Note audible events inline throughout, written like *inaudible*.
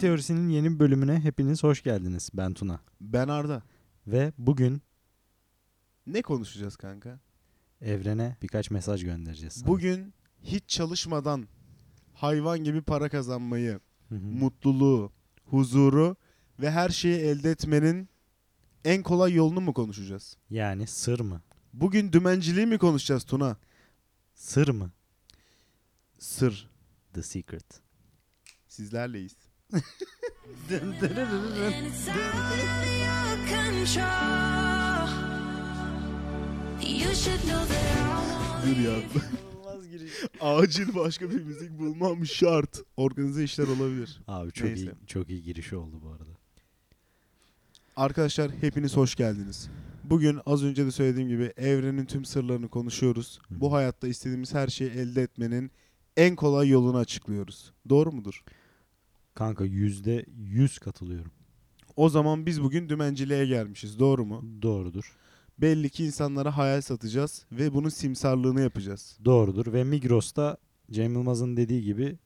Teorisi'nin yeni bir bölümüne hepiniz hoş geldiniz. Ben Tuna. Ben Arda. Ve bugün Ne konuşacağız kanka? evrene birkaç mesaj göndereceğiz. sana. Bugün hiç çalışmadan hayvan gibi para kazanmayı, Hı hı. mutluluğu, huzuru ve her şeyi elde etmenin en kolay yolunu mu konuşacağız? Yani sır mı? Bugün dümenciliği mi konuşacağız Tuna? Sır mı? Sır. The Secret. Sizlerleyiz. Dur ya. Acil başka bir müzik bulmam şart. Organize işler olabilir. Abi çok Neyse. iyi çok iyi giriş oldu bu arada. Arkadaşlar hepiniz hoş geldiniz. Bugün az önce de söylediğim gibi evrenin tüm sırlarını konuşuyoruz. Bu hayatta istediğimiz her şeyi elde etmenin en kolay yolunu açıklıyoruz. Doğru mudur? Kanka yüzde yüz katılıyorum. O zaman biz bugün dümenciliğe gelmişiz. Doğru mu? Doğrudur. Belli ki insanlara hayal satacağız ve bunun simsarlığını yapacağız. Doğrudur. Ve Migros'ta Cem Yılmaz'ın dediği gibi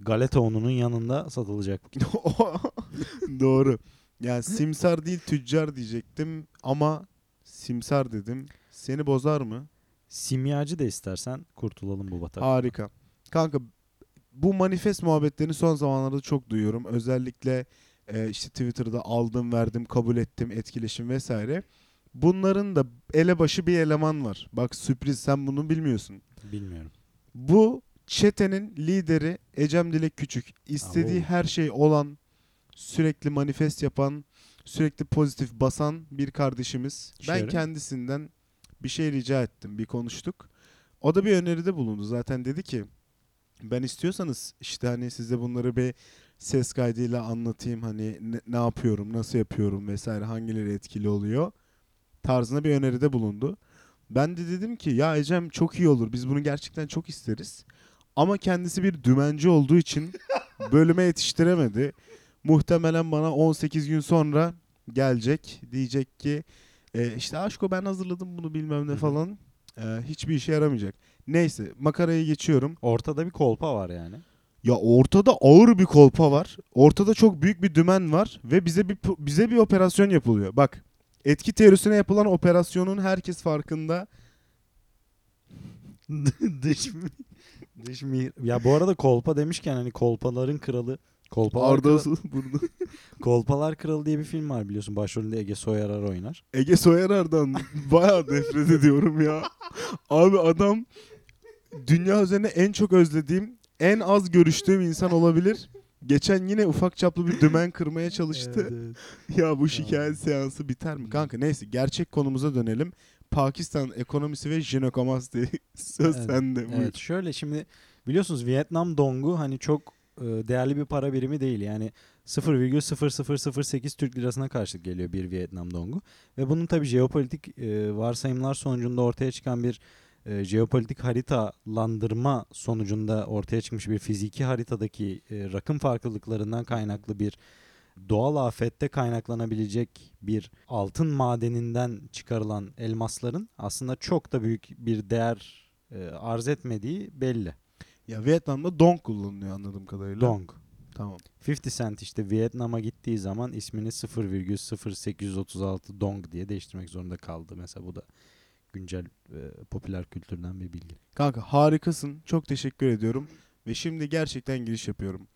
galeta ununun yanında satılacak. *laughs* Doğru. Yani simsar değil tüccar diyecektim ama simsar dedim. Seni bozar mı? Simyacı da istersen kurtulalım bu bataklıktan. Harika. Kanka bu manifest muhabbetlerini son zamanlarda çok duyuyorum. Özellikle e, işte Twitter'da aldım, verdim, kabul ettim, etkileşim vesaire. Bunların da elebaşı bir eleman var. Bak sürpriz sen bunu bilmiyorsun. Bilmiyorum. Bu çetenin lideri Ecem Dilek Küçük. İstediği Abo. her şey olan, sürekli manifest yapan, sürekli pozitif basan bir kardeşimiz. Ben Şöyle. kendisinden bir şey rica ettim, bir konuştuk. O da bir öneride bulundu. Zaten dedi ki ben istiyorsanız işte hani size bunları bir ses kaydıyla anlatayım hani ne, ne yapıyorum, nasıl yapıyorum vesaire hangileri etkili oluyor tarzına bir öneride bulundu. Ben de dedim ki ya Ecem çok iyi olur. Biz bunu gerçekten çok isteriz. Ama kendisi bir dümenci olduğu için *laughs* bölüme yetiştiremedi. Muhtemelen bana 18 gün sonra gelecek. Diyecek ki e, işte aşko ben hazırladım bunu bilmem ne falan. E, hiçbir işe yaramayacak. Neyse makaraya geçiyorum. Ortada bir kolpa var yani. Ya ortada ağır bir kolpa var. Ortada çok büyük bir dümen var ve bize bir bize bir operasyon yapılıyor. Bak, etki teorisine yapılan operasyonun herkes farkında. *laughs* dış mi? Dış mi? Ya bu arada kolpa demişken hani kolpaların kralı Kolpalar, Arda Kra- Asıl burada. *laughs* Kolpalar Kralı diye bir film var biliyorsun. Başrolünde Ege Soyarar oynar. Ege Soyerar'dan bayağı nefret ediyorum ya. Abi adam dünya üzerine en çok özlediğim, en az görüştüğüm insan olabilir. Geçen yine ufak çaplı bir dümen kırmaya çalıştı. *laughs* Ya bu şikayet seansı biter mi? Kanka neyse gerçek konumuza dönelim. Pakistan ekonomisi ve jinekomasti *laughs* söz Evet, sende. Buyur. Evet şöyle şimdi biliyorsunuz Vietnam dongu hani çok e, değerli bir para birimi değil. Yani 0,0008 Türk lirasına karşılık geliyor bir Vietnam dongu. Ve bunun tabii jeopolitik e, varsayımlar sonucunda ortaya çıkan bir e, jeopolitik haritalandırma sonucunda ortaya çıkmış bir fiziki haritadaki e, rakım farklılıklarından kaynaklı bir doğal afette kaynaklanabilecek bir altın madeninden çıkarılan elmasların aslında çok da büyük bir değer e, arz etmediği belli. Ya Vietnam'da dong kullanılıyor anladığım kadarıyla. Dong. Tamam. 50 Cent işte Vietnam'a gittiği zaman ismini 0,0836 Dong diye değiştirmek zorunda kaldı. Mesela bu da güncel e, popüler kültürden bir bilgi. Kanka harikasın. Çok teşekkür ediyorum. Ve şimdi gerçekten giriş yapıyorum.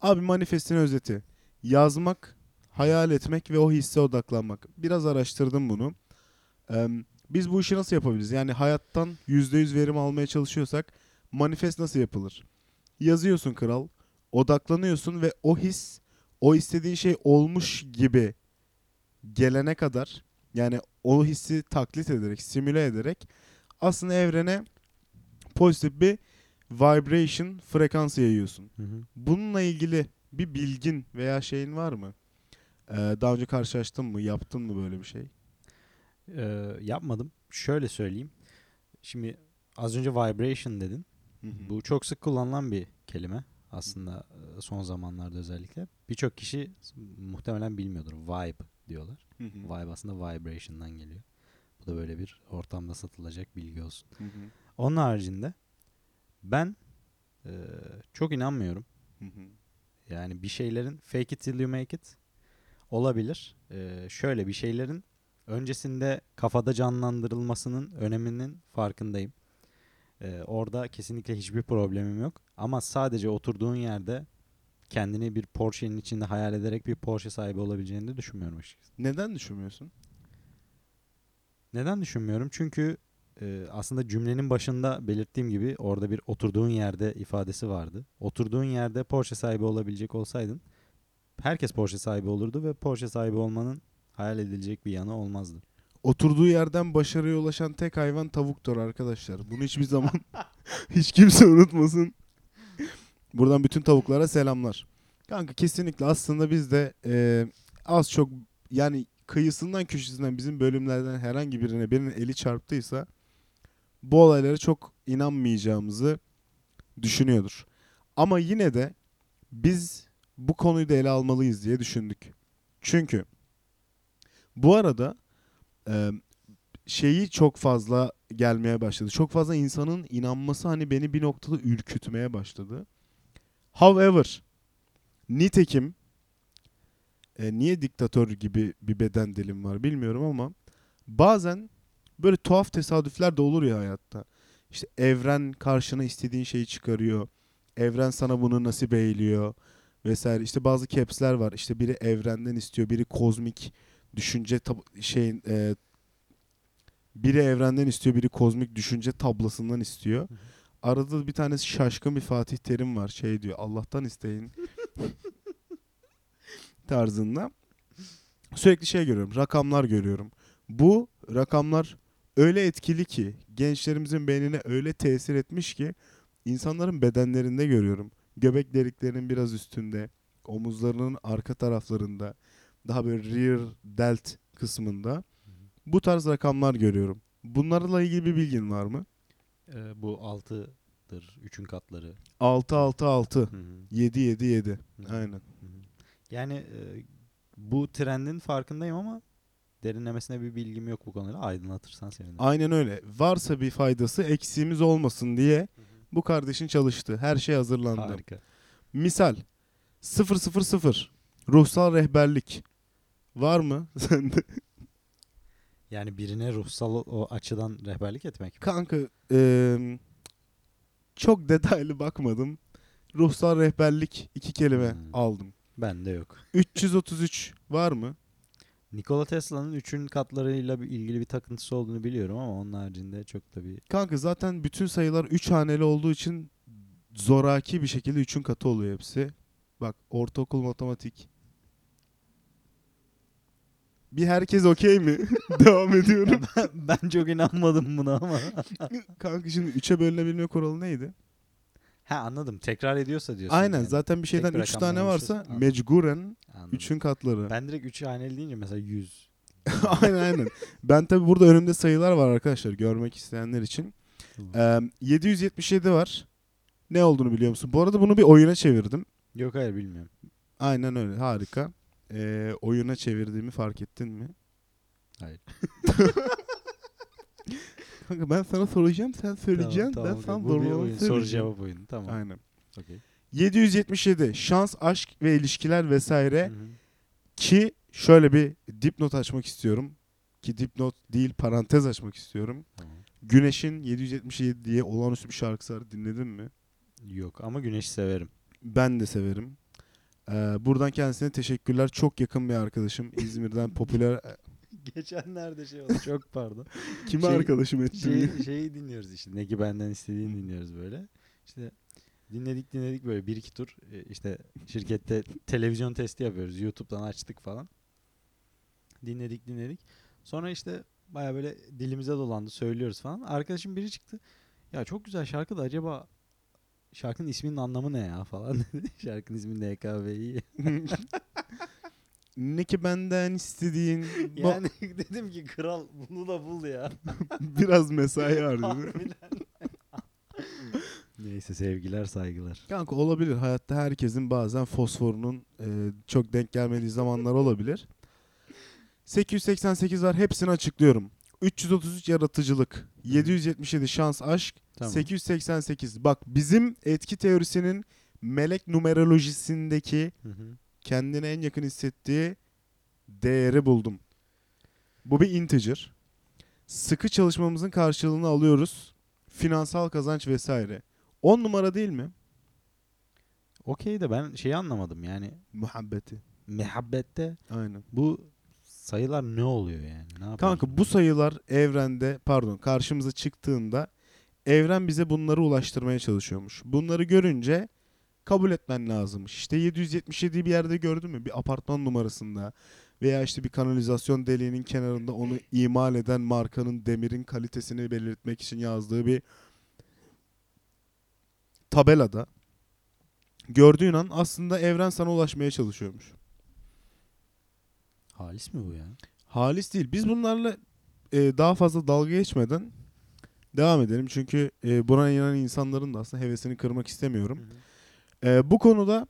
Abi manifestin özeti. Yazmak, hayal etmek ve o hisse odaklanmak. Biraz araştırdım bunu. Ee, biz bu işi nasıl yapabiliriz? Yani hayattan %100 verim almaya çalışıyorsak manifest nasıl yapılır? Yazıyorsun kral, odaklanıyorsun ve o his, o istediğin şey olmuş gibi gelene kadar yani o hissi taklit ederek, simüle ederek aslında evrene pozitif bir vibration frekansı yayıyorsun. Hı hı. Bununla ilgili bir bilgin veya şeyin var mı? Ee, daha önce karşılaştın mı? Yaptın mı böyle bir şey? E, yapmadım. Şöyle söyleyeyim. Şimdi az önce vibration dedin. Hı hı. Bu çok sık kullanılan bir kelime aslında e, son zamanlarda özellikle. Birçok kişi muhtemelen bilmiyordur. Vibe diyorlar. Hı hı. Vibe aslında vibration'dan geliyor. Bu da böyle bir ortamda satılacak bilgi olsun. Hı hı. Onun haricinde ben e, çok inanmıyorum. Hı hı. Yani bir şeylerin fake it till you make it olabilir. Ee, şöyle bir şeylerin öncesinde kafada canlandırılmasının öneminin farkındayım. Ee, orada kesinlikle hiçbir problemim yok. Ama sadece oturduğun yerde kendini bir Porsche'nin içinde hayal ederek bir Porsche sahibi olabileceğini de düşünmüyorum açıkçası. Neden düşünmüyorsun? Neden düşünmüyorum? Çünkü e, aslında cümlenin başında belirttiğim gibi orada bir oturduğun yerde ifadesi vardı. Oturduğun yerde Porsche sahibi olabilecek olsaydın herkes Porsche sahibi olurdu ve Porsche sahibi olmanın hayal edilecek bir yanı olmazdı. Oturduğu yerden başarıya ulaşan tek hayvan tavuktur arkadaşlar. Bunu hiçbir zaman *laughs* hiç kimse unutmasın. Buradan bütün tavuklara selamlar. Kanka kesinlikle aslında biz de e, az çok yani kıyısından köşesinden bizim bölümlerden herhangi birine birinin eli çarptıysa bu olaylara çok inanmayacağımızı düşünüyordur. Ama yine de biz bu konuyu da ele almalıyız diye düşündük. Çünkü bu arada e, şeyi çok fazla gelmeye başladı. Çok fazla insanın inanması hani beni bir noktada ürkütmeye başladı. However, nitekim e, niye diktatör gibi bir beden dilim var bilmiyorum ama bazen böyle tuhaf tesadüfler de olur ya hayatta. İşte evren karşına istediğin şeyi çıkarıyor. Evren sana bunu nasip eyliyor vesaire. İşte bazı caps'ler var. İşte biri evrenden istiyor, biri kozmik düşünce tab- şeyin e, biri evrenden istiyor, biri kozmik düşünce tablasından istiyor. Hı hı. Arada bir tanesi şaşkın bir Fatih Terim var. Şey diyor Allah'tan isteyin *laughs* tarzında. Sürekli şey görüyorum. Rakamlar görüyorum. Bu rakamlar öyle etkili ki gençlerimizin beynine öyle tesir etmiş ki insanların bedenlerinde görüyorum. Göbek deliklerinin biraz üstünde, omuzlarının arka taraflarında, daha böyle rear delt kısmında bu tarz rakamlar görüyorum. Bunlarla ilgili bir bilgin var mı? Ee, bu 6'dır. 3'ün katları. 6 6 6 Hı hı. 7 7 7. Hı hı. Aynen. Hı hı. Yani e, bu trendin farkındayım ama derinlemesine bir bilgim yok bu konuda. Aydınlatırsan sevinirim. Aynen öyle. Varsa bir faydası eksiğimiz olmasın diye bu kardeşin çalıştı. Her şey hazırlandı. Harika. Misal 000 ruhsal rehberlik var mı *laughs* sende? Yani birine ruhsal o- açıdan rehberlik etmek. mi? Kanka eee, çok detaylı bakmadım. Ruhsal rehberlik iki kelime Hmm. aldım. Bende yok. 333 var mı? Nikola Tesla'nın üçün katlarıyla bir ilgili bir takıntısı olduğunu biliyorum ama onun haricinde çok da bir Kanka zaten bütün sayılar 3 haneli olduğu için zoraki bir şekilde 3'ün katı oluyor hepsi. Bak ortaokul matematik. Bir herkes okey mi? *laughs* Devam ediyorum. *laughs* ben çok inanmadım buna ama. *laughs* Kanka şimdi 3'e bölünebilme kuralı neydi? ha anladım. Tekrar ediyorsa diyorsun. Aynen yani. zaten bir şeyden bir 3 rakamdan tane varsa Anladım. mecburen Anladım. 3'ün katları. Ben direkt 3 haneli deyince mesela 100. aynen aynen. Ben tabi burada önümde sayılar var arkadaşlar görmek isteyenler için. Ee, 777 var. Ne olduğunu biliyor musun? Bu arada bunu bir oyuna çevirdim. Yok hayır bilmiyorum. Aynen öyle harika. Ee, oyuna çevirdiğimi fark ettin mi? Hayır. *laughs* Kanka ben sana soracağım sen söyleyeceksin Tamam, ben tamam, sana Bu bir doğruları oyun. Soru söyleyeceğim. cevap oyunu. Tamam. Aynen. Okey. 777 şans, aşk ve ilişkiler vesaire Hı hı. ki şöyle bir dipnot açmak istiyorum. Ki dipnot değil parantez açmak istiyorum. Tamam. Güneş'in 777 diye olağanüstü bir şarkısı var dinledin mi? Yok ama güneşi severim. Ben de severim. Ee, buradan kendisine teşekkürler. Çok yakın bir arkadaşım. *laughs* İzmir'den popüler... Geçenlerde şey oldu çok pardon. *laughs* Kimi Şey- arkadaşım şey, *laughs* şeyi dinliyoruz işte. Ne ki benden istediğini dinliyoruz böyle. İşte dinledik dinledik böyle bir iki tur. E, işte şirkette televizyon testi yapıyoruz. YouTube'dan açtık falan. Dinledik dinledik. Sonra işte baya böyle dilimize dolandı söylüyoruz falan. Arkadaşım biri çıktı. Ya çok güzel şarkı da acaba şarkının isminin anlamı ne ya falan dedi. *laughs* Şarkının ismi NKV'yi. *laughs* ne ki benden istediğin... *laughs* Yani dedim ki kral bunu da bul ya. Biraz mesai? Harbiden. Neyse sevgiler saygılar. Kanka olabilir. Hayatta herkesin bazen fosforunun e, çok denk gelmediği zamanlar olabilir. 888 var. Hepsini açıklıyorum. 333 yaratıcılık, 777 şans aşk, Tamam. 888. Bak bizim etki teorisinin melek numerolojisindeki Hı hı. kendine en yakın hissettiği değeri buldum. Bu bir integer. Sıkı çalışmamızın karşılığını alıyoruz. Finansal kazanç vesaire. 10 numara değil mi? Okey de ben şeyi anlamadım yani Muhabbeti. mehabbette Aynen. bu sayılar ne oluyor yani? Ne? Kanka bu sayılar evrende pardon karşımıza çıktığında evren bize bunları ulaştırmaya çalışıyormuş. Bunları görünce kabul etmen lazımmış. İşte 777'yi bir yerde gördün mü? Bir apartman numarasında veya işte bir kanalizasyon deliğinin kenarında onu imal eden markanın demirin kalitesini belirtmek için yazdığı bir tabelada gördüğün an aslında evren sana ulaşmaya çalışıyormuş. Halis mi bu ya? Halis değil. Biz bunlarla e, daha fazla dalga geçmeden devam edelim. Çünkü e, buna inanan insanların da aslında hevesini kırmak istemiyorum. E, bu konuda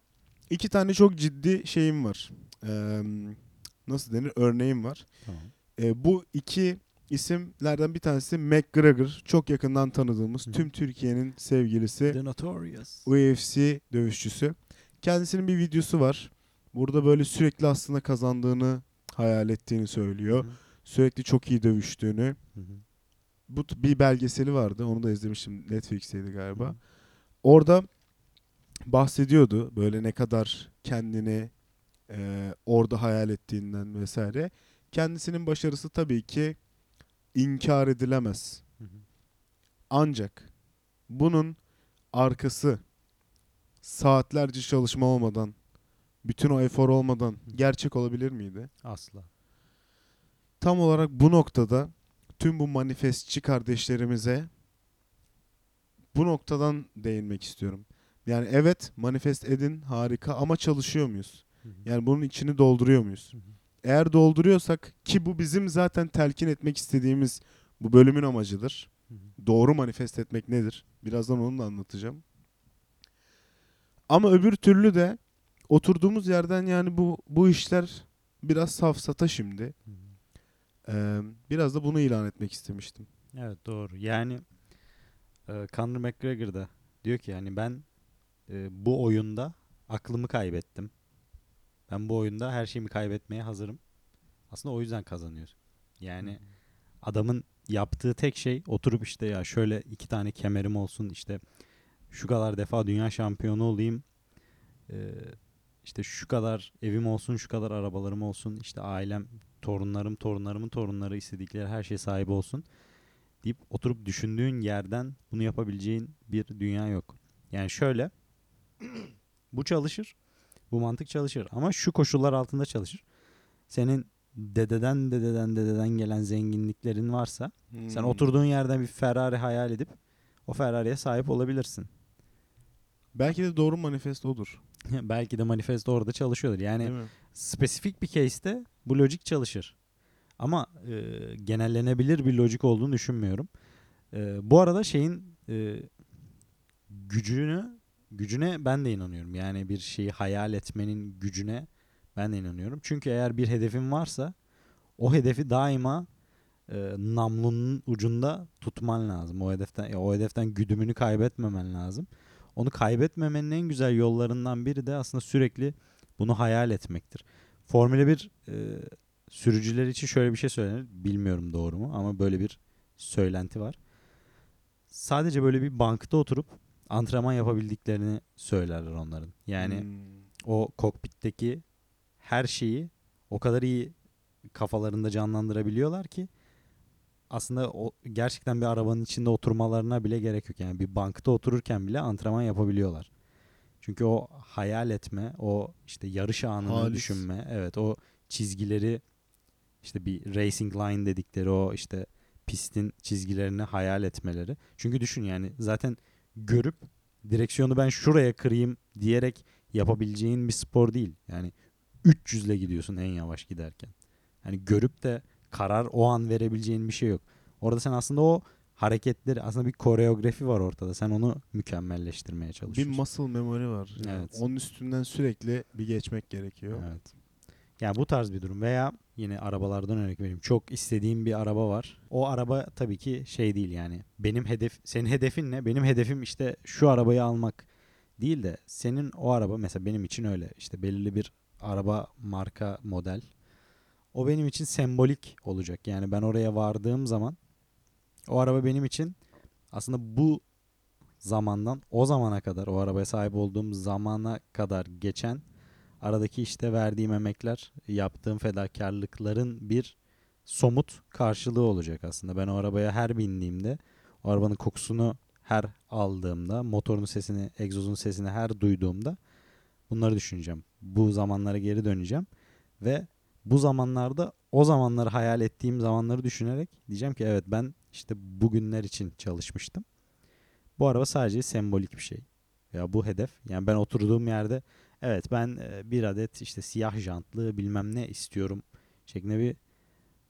iki tane çok ciddi şeyim var. E, nasıl denir? Örneğim var. Tamam. E, bu iki isimlerden bir tanesi McGregor. Çok yakından tanıdığımız Hı hı. tüm Türkiye'nin sevgilisi. The Notorious. UFC dövüşçüsü. Kendisinin bir videosu var. Burada böyle sürekli aslında kazandığını hayal ettiğini söylüyor. Hı hı. Sürekli çok iyi dövüştüğünü. Hı hı. Bu bir belgeseli vardı. Onu da izlemiştim. Netflix'teydi galiba. Hı. Orada bahsediyordu böyle ne kadar kendini e, orada hayal ettiğinden vesaire. Kendisinin başarısı tabii ki inkar edilemez. Hı hı. Ancak bunun arkası saatlerce çalışma olmadan, bütün o efor olmadan gerçek olabilir miydi? Asla. Tam olarak bu noktada tüm bu manifestçi kardeşlerimize bu noktadan değinmek istiyorum. Yani evet manifest edin harika ama çalışıyor muyuz? Hı hı. Yani bunun içini dolduruyor muyuz? Hı hı. Eğer dolduruyorsak ki bu bizim zaten telkin etmek istediğimiz bu bölümün amacıdır. Hı hı. Doğru manifest etmek nedir? Birazdan onu da anlatacağım. Ama öbür türlü de oturduğumuz yerden yani bu bu işler biraz safsata şimdi. Ee, biraz da bunu ilan etmek istemiştim. Evet doğru. Yani e, Conor McGregor da diyor ki yani ben e, bu oyunda aklımı kaybettim. Ben bu oyunda her şeyimi kaybetmeye hazırım. Aslında o yüzden kazanıyor. Yani adamın yaptığı tek şey oturup işte ya şöyle iki tane kemerim olsun işte şu kadar defa dünya şampiyonu olayım. Ee, işte şu kadar evim olsun, şu kadar arabalarım olsun, işte ailem, torunlarım, torunlarımın torunları istedikleri her şeye sahip olsun deyip oturup düşündüğün yerden bunu yapabileceğin bir dünya yok. Yani şöyle bu çalışır. Bu mantık çalışır ama şu koşullar altında çalışır. Senin dededen dededen dededen gelen zenginliklerin varsa sen Hmm. oturduğun yerden bir Ferrari hayal edip o Ferrari'ye sahip olabilirsin. Belki de doğru manifest odur. *laughs* Belki de manifesto orada çalışıyordur. Yani spesifik bir case'te bu lojik çalışır. Ama e, genellenebilir bir lojik olduğunu düşünmüyorum. E, bu arada şeyin e, gücünü gücüne ben de inanıyorum. Yani bir şeyi hayal etmenin gücüne ben de inanıyorum. Çünkü eğer bir hedefin varsa o hedefi daima e, namlunun ucunda tutman lazım. O hedeften o hedeften güdümünü kaybetmemen lazım. Onu kaybetmemenin en güzel yollarından biri de aslında sürekli bunu hayal etmektir. Formula 1 e, sürücüler için şöyle bir şey söylenir. Bilmiyorum doğru mu ama böyle bir söylenti var. Sadece böyle bir bankta oturup antrenman yapabildiklerini söylerler onların. Yani Hmm. o kokpitteki her şeyi o kadar iyi kafalarında canlandırabiliyorlar ki aslında o gerçekten bir arabanın içinde oturmalarına bile gerek yok. Yani bir bankta otururken bile antrenman yapabiliyorlar. Çünkü o hayal etme, o işte yarış anını Halis. düşünme, evet o çizgileri işte bir racing line dedikleri o işte pistin çizgilerini hayal etmeleri. Çünkü düşün yani zaten görüp direksiyonu ben şuraya kırayım diyerek yapabileceğin bir spor değil. Yani 300 ile gidiyorsun en yavaş giderken. Hani görüp de karar o an verebileceğin bir şey yok. Orada sen aslında o hareketleri aslında bir koreografi var ortada. Sen onu mükemmelleştirmeye Bir çalışıyorsun. muscle memory var. Yani Evet. Onun üstünden sürekli bir geçmek gerekiyor. Evet. Yani bu tarz bir durum veya yine arabalardan örnek vereyim. Çok istediğim bir araba var. O araba tabii ki şey değil yani. Benim hedef senin hedefin ne? Benim hedefim işte şu arabayı almak değil de senin o araba mesela benim için öyle işte belirli bir araba marka model o benim için sembolik olacak. Yani ben oraya vardığım zaman o araba benim için aslında bu zamandan o zamana kadar o arabaya sahip olduğum zamana kadar geçen aradaki işte verdiğim emekler, yaptığım fedakarlıkların bir somut karşılığı olacak aslında. Ben o arabaya her bindiğimde, o arabanın kokusunu her aldığımda, motorun sesini, egzozun sesini her duyduğumda bunları düşüneceğim. Bu zamanlara geri döneceğim ve bu zamanlarda o zamanları hayal ettiğim zamanları düşünerek diyeceğim ki evet ben işte bugünler için çalışmıştım. Bu araba sadece sembolik bir şey. Ya bu hedef. Yani ben oturduğum yerde evet ben e, bir adet işte siyah jantlı bilmem ne istiyorum şeklinde bir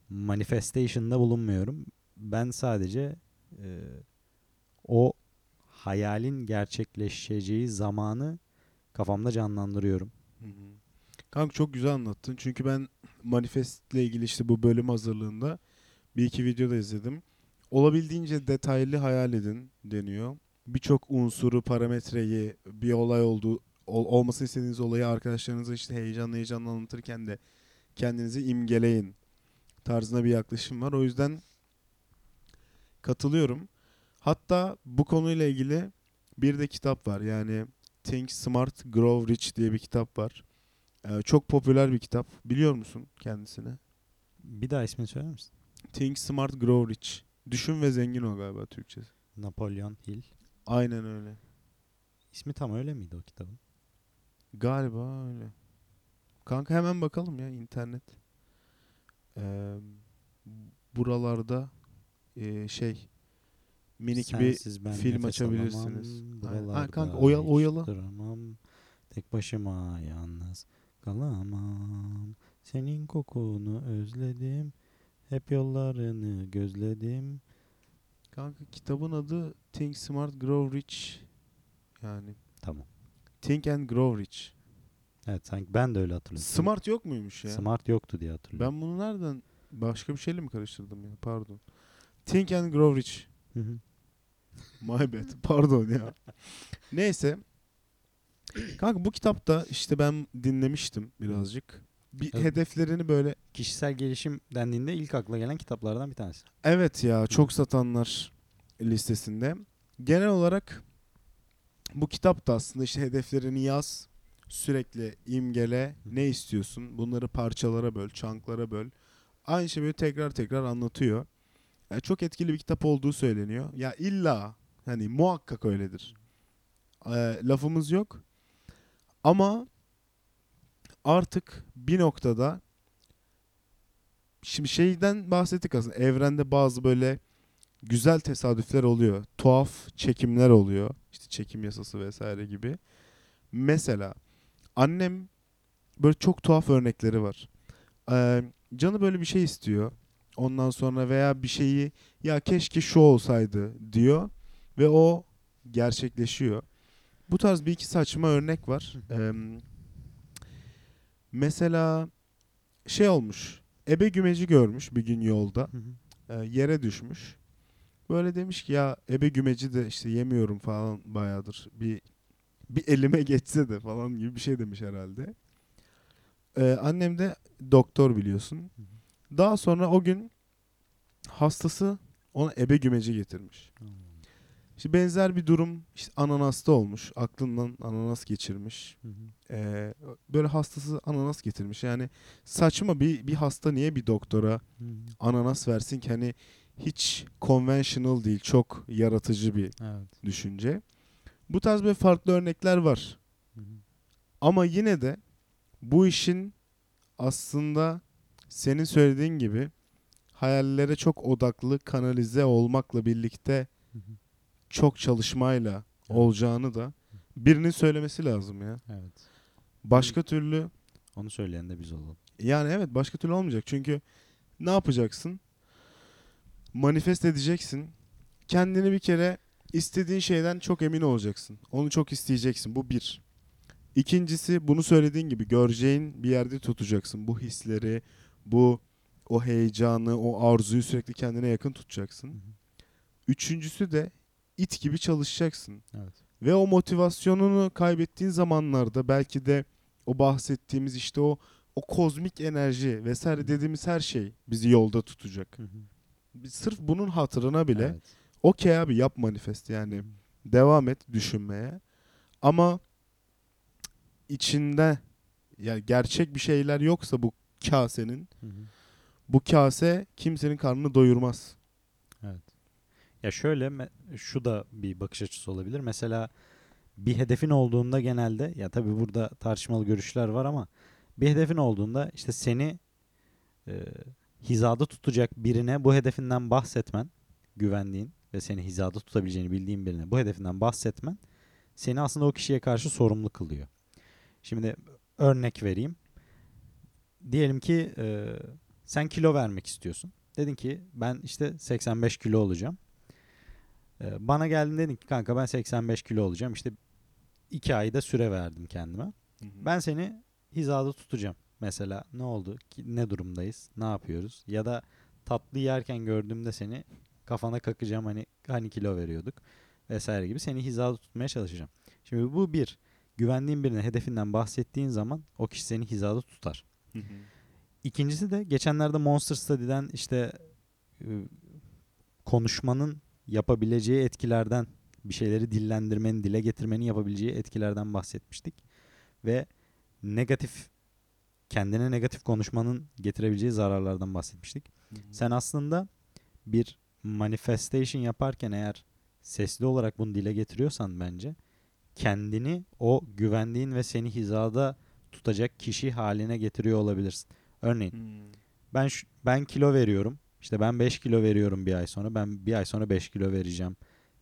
manifestation'da bulunmuyorum. Ben sadece e, o hayalin gerçekleşeceği zamanı kafamda canlandırıyorum. Hı hı. Kanka çok güzel anlattın. Çünkü ben manifestle ilgili işte bu bölüm hazırlığında bir iki videoda izledim. Olabildiğince detaylı hayal edin deniyor. Birçok unsuru, parametreyi, bir olay olduğu ol- olmasını istediğiniz olayı arkadaşlarınıza işte heyecanla heyecanla anlatırken de kendinizi imgeleyin tarzında bir yaklaşım var. O yüzden katılıyorum. Hatta bu konuyla ilgili bir de kitap var. Yani Think Smart Grow Rich diye bir kitap var. Ee, çok popüler bir kitap. Biliyor musun kendisini? Bir daha ismini söyler misin? Think Smart Grow Rich. Düşün ve zengin ol galiba Türkçesi. Napolyon Hill. Aynen öyle. İsmi tam öyle miydi o kitabın? Galiba öyle. Kanka hemen bakalım ya internet. Ee, buralarda e, şey minik Sensiz bir film açabilirsiniz. Ha, kanka oyal, oyalı. duramam, tek başıma yalnız kalamam. Senin kokunu özledim. Hep yollarını gözledim. Kanka kitabın adı Think Smart Grow Rich. Yani Tamam. Think and Grow Rich. Evet sanki ben de öyle hatırlıyorum. Smart yok muymuş ya? Smart yoktu diye hatırlıyorum. Ben bunu nereden başka bir şeyle mi karıştırdım ya? Pardon. Think and Grow Rich. Hı hı. My bad. Pardon ya. *laughs* Neyse. Kanka bu kitapta işte ben dinlemiştim birazcık. Bir Evet. hedeflerini böyle Kişisel gelişim dendiğinde ilk akla gelen kitaplardan bir tanesi. evet ya çok satanlar listesinde. Genel olarak bu kitapta aslında işte hedeflerini yaz. Sürekli imgele. Ne istiyorsun? Bunları parçalara böl, çanklara böl. Aynı şeyi böyle tekrar tekrar anlatıyor. Yani çok etkili bir kitap olduğu söyleniyor. Ya illa hani muhakkak öyledir. Ee, lafımız yok. Ama artık bir noktada şimdi şeyden bahsettik aslında. Evrende bazı böyle güzel tesadüfler oluyor. Tuhaf çekimler oluyor. İşte çekim yasası vesaire gibi. Mesela annem böyle çok tuhaf örnekleri var. Ee, canı böyle bir şey istiyor. Ondan sonra veya bir şeyi ya keşke şu olsaydı diyor ve o gerçekleşiyor. Bu tarz bir iki saçma örnek var. Ee, mesela şey olmuş. Ebe gümeci görmüş bir gün yolda. Ee, yere düşmüş. Böyle demiş ki ya ebe gümeci de işte yemiyorum falan bayağıdır. Bir bir elime geçse de falan gibi bir şey demiş herhalde. Ee, annem de doktor biliyorsun. Daha sonra o gün hastası ona ebe gümeci getirmiş. İşte benzer bir durum işte ananasta olmuş. Aklından ananas geçirmiş. Hı hı. Ee, böyle hastası ananas getirmiş. Yani saçma bir bir hasta niye bir doktora Hı hı. ananas versin ki hani hiç conventional değil. Çok yaratıcı bir Evet. düşünce. Bu tarz böyle farklı örnekler var. Hı hı. Ama yine de bu işin aslında senin söylediğin gibi hayallere çok odaklı kanalize olmakla birlikte Hı hı. Çok çalışmayla olacağını da birinin söylemesi lazım ya. Evet. Başka türlü Onu söyleyen de biz olalım. yani evet başka türlü olmayacak. Çünkü ne yapacaksın? Manifest edeceksin. Kendini bir kere istediğin şeyden çok emin olacaksın. Onu çok isteyeceksin. Bu bir. İkincisi bunu söylediğin gibi göreceğin bir yerde tutacaksın. Bu hisleri, bu o heyecanı, o arzuyu sürekli kendine yakın tutacaksın. Üçüncüsü de it gibi çalışacaksın. Evet. Ve o motivasyonunu kaybettiğin zamanlarda belki de o bahsettiğimiz işte o o kozmik enerji vesaire dediğimiz her şey bizi yolda tutacak. Biz Sırf bunun hatırına bile Evet. okey abi yap manifest yani devam et düşünmeye. Ama içinde yani gerçek bir şeyler yoksa bu kasenin bu kase kimsenin karnını doyurmaz. Ya şöyle şu da bir bakış açısı olabilir. Mesela bir hedefin olduğunda genelde ya tabii burada tartışmalı görüşler var ama bir hedefin olduğunda işte seni e, hizada tutacak birine bu hedefinden bahsetmen, güvendiğin ve seni hizada tutabileceğini bildiğin birine bu hedefinden bahsetmen seni aslında o kişiye karşı sorumlu kılıyor. Şimdi örnek vereyim. Diyelim ki e, sen kilo vermek istiyorsun. Dedin ki ben işte 85 kilo olacağım. Ee, bana geldin dedin ki kanka ben 85 kilo olacağım. İşte 2 ayda süre verdim kendime. Ben seni hizada tutacağım. Mesela ne oldu? Ki- Ne durumdayız? Ne yapıyoruz? Ya da tatlı yerken gördüğümde seni kafana kakacağım hani hani kilo veriyorduk vesaire gibi seni hizada tutmaya çalışacağım. Şimdi bu bir güvendiğin birine hedefinden bahsettiğin zaman o kişi seni hizada tutar. Hı hı. İkincisi de geçenlerde Monster Study'den işte e, konuşmanın yapabileceği etkilerden bir şeyleri dillendirmenin, dile getirmenin yapabileceği etkilerden bahsetmiştik. Ve negatif kendine negatif konuşmanın getirebileceği zararlardan bahsetmiştik. Sen aslında bir manifestation yaparken eğer sesli olarak bunu dile getiriyorsan bence kendini o güvendiğin ve seni hizada tutacak kişi haline getiriyor olabilirsin. Örneğin Hmm. ben şu- ben kilo veriyorum. İşte ben 5 kilo veriyorum bir ay sonra. Ben bir ay sonra 5 kilo vereceğim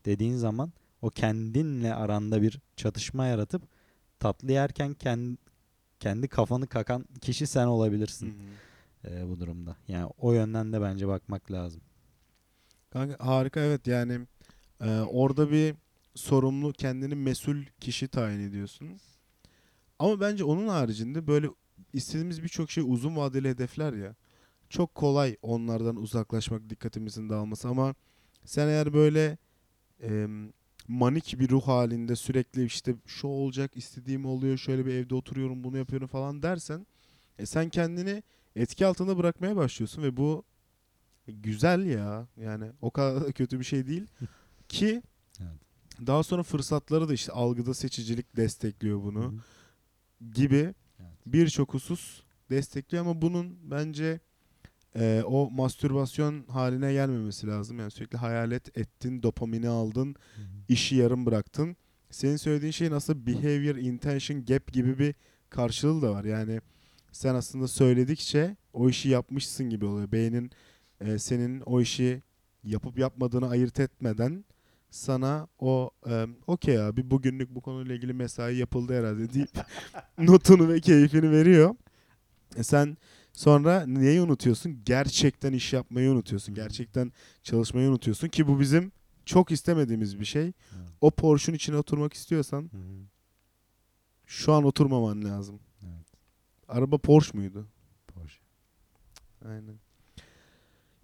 dediğin zaman o kendinle aranda bir çatışma yaratıp tatlı yerken kendi kendi kafanı kakan kişi sen Hı olabilirsin hı. e, bu durumda. Yani o yönden de bence bakmak lazım. Kanka harika evet yani e, orada bir sorumlu kendini mesul kişi tayin ediyorsun. Ama bence onun haricinde böyle istediğimiz birçok şey uzun vadeli hedefler ya. Çok kolay onlardan uzaklaşmak dikkatimizin dağılması ama sen eğer böyle e, manik bir ruh halinde sürekli işte şu olacak istediğim oluyor şöyle bir evde oturuyorum bunu yapıyorum falan dersen e, sen kendini etki altında bırakmaya başlıyorsun ve bu güzel ya yani o kadar da kötü bir şey değil *laughs* ki Evet. daha sonra fırsatları da işte algıda seçicilik destekliyor bunu gibi Evet. birçok husus destekliyor ama bunun bence e, o mastürbasyon haline gelmemesi lazım. Yani sürekli hayalet ettin, dopamini aldın, Hı hı. işi yarım bıraktın. Senin söylediğin şeyin aslında behavior intention gap gibi bir karşılığı da var. Yani sen aslında söyledikçe o işi yapmışsın gibi oluyor. Beynin e, senin o işi yapıp yapmadığını ayırt etmeden sana o e, okey abi bugünlük bu konuyla ilgili mesai yapıldı herhalde deyip *laughs* notunu ve keyfini veriyor. E sen sonra neyi unutuyorsun? Gerçekten iş yapmayı unutuyorsun. Gerçekten çalışmayı unutuyorsun ki bu bizim çok istemediğimiz bir şey. Evet. O Porsche'un içine oturmak istiyorsan Hı hı. şu an oturmaman lazım. Evet. Araba Porsche muydu? Porsche. Aynen.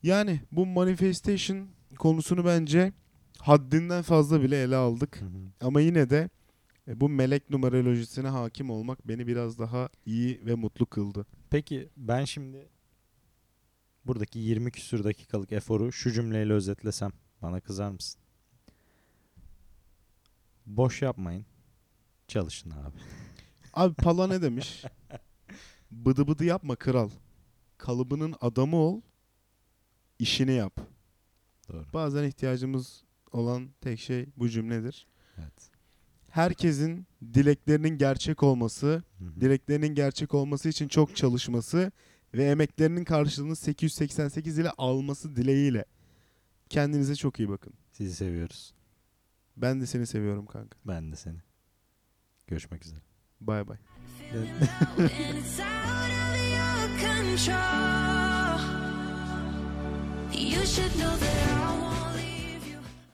Yani bu manifestation konusunu bence haddinden fazla bile ele aldık. Hı hı. Ama yine de bu melek numerolojisine hakim olmak beni biraz daha iyi ve mutlu kıldı. Peki ben şimdi buradaki 20 küsür dakikalık eforu şu cümleyle özetlesem bana kızar mısın? Boş yapmayın. Çalışın abi. *laughs* Abi Pala ne demiş? *laughs* Bıdı bıdı yapma kral. Kalıbının adamı ol. işini yap. Doğru. Bazen ihtiyacımız olan tek şey bu cümledir. Evet. Herkesin dileklerinin gerçek olması, dileklerinin gerçek olması için çok çalışması ve emeklerinin karşılığını 888 ile alması dileğiyle. Kendinize çok iyi bakın. Sizi seviyoruz. Ben de seni seviyorum kanka. Ben de seni. Görüşmek üzere. Bay bay. *laughs* You should know that I want